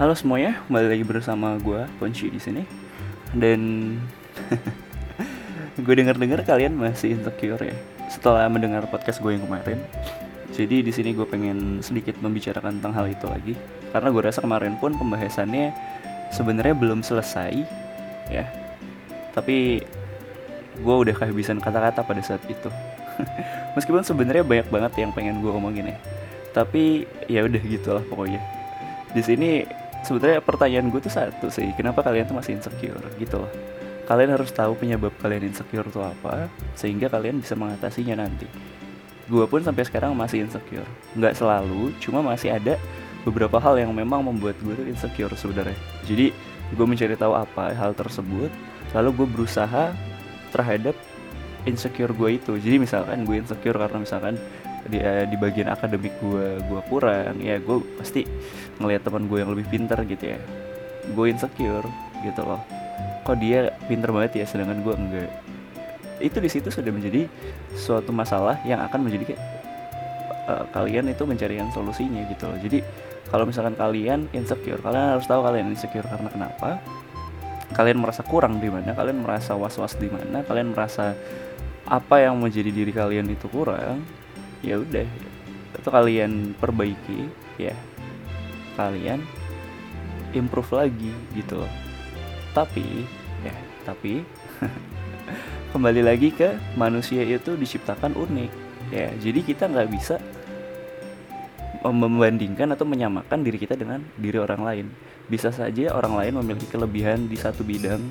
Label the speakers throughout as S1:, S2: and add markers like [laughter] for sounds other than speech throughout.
S1: Halo semuanya, kembali lagi bersama gue Ponci di sini. Dan [laughs] gue dengar-dengar kalian masih insecure ya setelah mendengar podcast gue yang kemarin. Jadi di sini gue pengen sedikit membicarakan tentang hal itu lagi karena gue rasa kemarin pun pembahasannya sebenarnya belum selesai ya. Tapi gue udah kehabisan kata-kata pada saat itu. [laughs] Meskipun sebenarnya banyak banget yang pengen gue omongin ya. Tapi ya udah gitulah pokoknya. Di sini sebenarnya pertanyaan gue tuh satu sih, kenapa kalian tuh masih insecure gitu loh. Kalian harus tahu penyebab kalian insecure itu apa, sehingga kalian bisa mengatasinya nanti. Gue pun sampai sekarang masih insecure. Nggak selalu, cuma masih ada beberapa hal yang memang membuat gue tuh insecure sebenarnya. Jadi gue mencari tahu apa hal tersebut, lalu gue berusaha terhadap insecure gue itu. Jadi misalkan gue insecure karena misalkan di, uh, di bagian akademik gue gue kurang ya gue pasti ngelihat teman gue yang lebih pintar gitu ya. Gue insecure gitu loh. Kok dia pintar banget ya sedangkan gue enggak. Itu di situ sudah menjadi suatu masalah yang akan menjadi uh, kalian itu mencari yang solusinya gitu loh. Jadi kalau misalkan kalian insecure kalian harus tahu kalian insecure karena kenapa. Kalian merasa kurang di mana kalian merasa was was di mana kalian merasa apa yang menjadi diri kalian itu kurang ya udah. Itu kalian perbaiki ya. Kalian improve lagi gitu loh. Tapi ya tapi [laughs] kembali lagi ke manusia itu diciptakan unik ya. Jadi kita nggak bisa membandingkan atau menyamakan diri kita dengan diri orang lain. Bisa saja orang lain memiliki kelebihan di satu bidang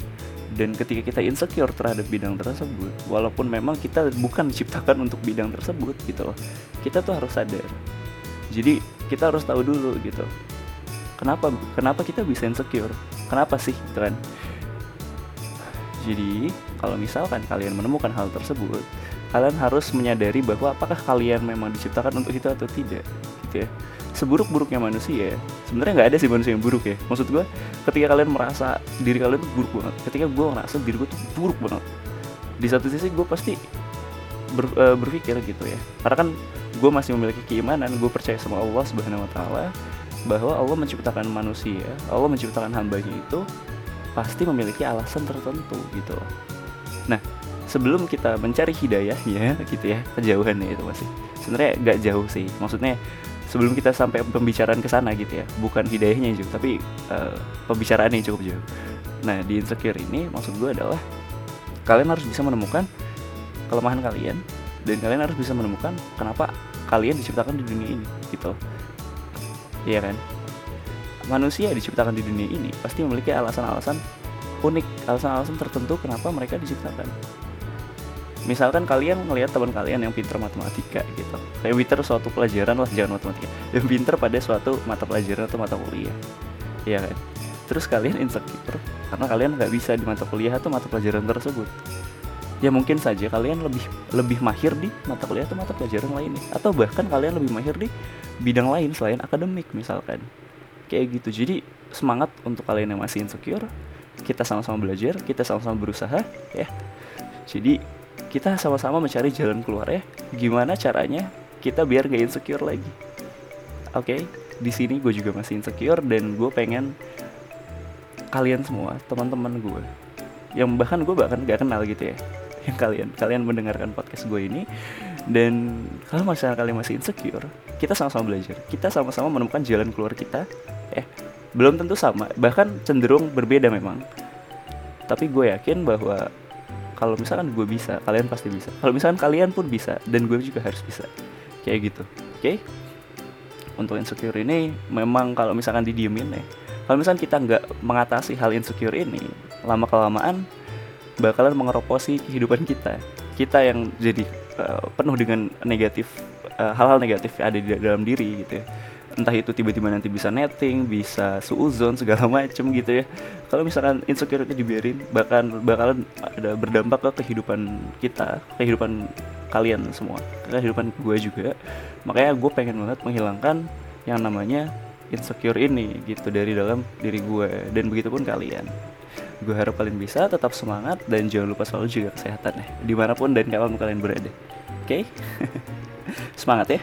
S1: dan ketika kita insecure terhadap bidang tersebut walaupun memang kita bukan diciptakan [laughs] untuk bidang tersebut gitu loh kita tuh harus sadar. Jadi kita harus tahu dulu gitu. Kenapa kenapa kita bisa insecure? Kenapa sih gitu kan? Jadi kalau misalkan kalian menemukan hal tersebut kalian harus menyadari bahwa apakah kalian memang diciptakan untuk itu atau tidak gitu ya seburuk-buruknya manusia sebenarnya nggak ada sih manusia yang buruk ya. Maksud gue ketika kalian merasa diri kalian tuh buruk banget ketika gue ngerasa diri gue tuh buruk banget di satu sisi gue pasti ber, uh, berpikir gitu ya. Karena kan gue masih memiliki keimanan gue percaya sama Allah subhanahu wa taala bahwa Allah menciptakan manusia Allah menciptakan hambanya itu pasti memiliki alasan tertentu gitu. Nah sebelum kita mencari hidayahnya gitu ya kejauhannya itu masih sebenarnya nggak jauh sih. Maksudnya sebelum kita sampai pembicaraan ke sana gitu ya. Bukan hidayahnya juga tapi uh, pembicaraannya cukup jauh. Nah di insecure ini maksud gue adalah kalian harus bisa menemukan kelemahan kalian dan kalian harus bisa menemukan kenapa kalian diciptakan di dunia ini gitu. Iya kan? Manusia diciptakan di dunia ini pasti memiliki alasan-alasan unik alasan-alasan tertentu kenapa mereka diciptakan misalkan kalian melihat teman kalian yang pinter matematika gitu. Kayak pinter suatu pelajaran lah jangan matematika. Yang pinter pada suatu mata pelajaran atau mata kuliah. Ya kan? Terus kalian insecure karena kalian nggak bisa di mata kuliah atau mata pelajaran tersebut. Ya mungkin saja kalian lebih lebih mahir di mata kuliah atau mata pelajaran lainnya atau bahkan kalian lebih mahir di bidang lain selain akademik misalkan. Kayak gitu. Jadi semangat untuk kalian yang masih insecure kita sama-sama belajar kita sama-sama berusaha ya. Jadi kita sama-sama mencari jalan keluar ya. Gimana caranya kita biar gak insecure lagi? Oke, okay? di sini gue juga masih insecure dan gue pengen kalian semua, teman-teman gue, yang bahkan gue bahkan gak kenal gitu ya, [laughs] yang kalian kalian mendengarkan podcast gue ini dan kalau masalah kalian masih insecure, kita sama-sama belajar, kita sama-sama menemukan jalan keluar kita, eh belum tentu sama, bahkan cenderung berbeda memang. Tapi gue yakin bahwa kalau misalkan gue bisa kalian pasti bisa. Kalau misalkan kalian pun bisa dan gue juga harus bisa. Kayak gitu. Oke? Okay? untuk insecure ini memang kalau misalkan didiemin ya kalau misalkan kita nggak mengatasi hal insecure ini lama kelamaan bakalan mengeroposi kehidupan kita. Kita yang jadi uh, penuh dengan negatif eh, hal-hal negatif yang ada di dalam diri gitu ya entah itu tiba-tiba nanti bisa netting, bisa suuzon segala [laughs] macem gitu ya. Kalau misalkan insecurity dibiarin, bahkan bakalan ada berdampak ke kehidupan kita, kehidupan kalian semua, kehidupan gue juga. Makanya gue pengen banget menghilangkan yang namanya insecure ini gitu dari dalam diri gue dan begitu pun kalian. Gue harap kalian bisa tetap semangat dan jangan lupa selalu jaga kesehatan ya di mana pun dan kapan kalian berada. Oke, okay? [laughs] semangat ya.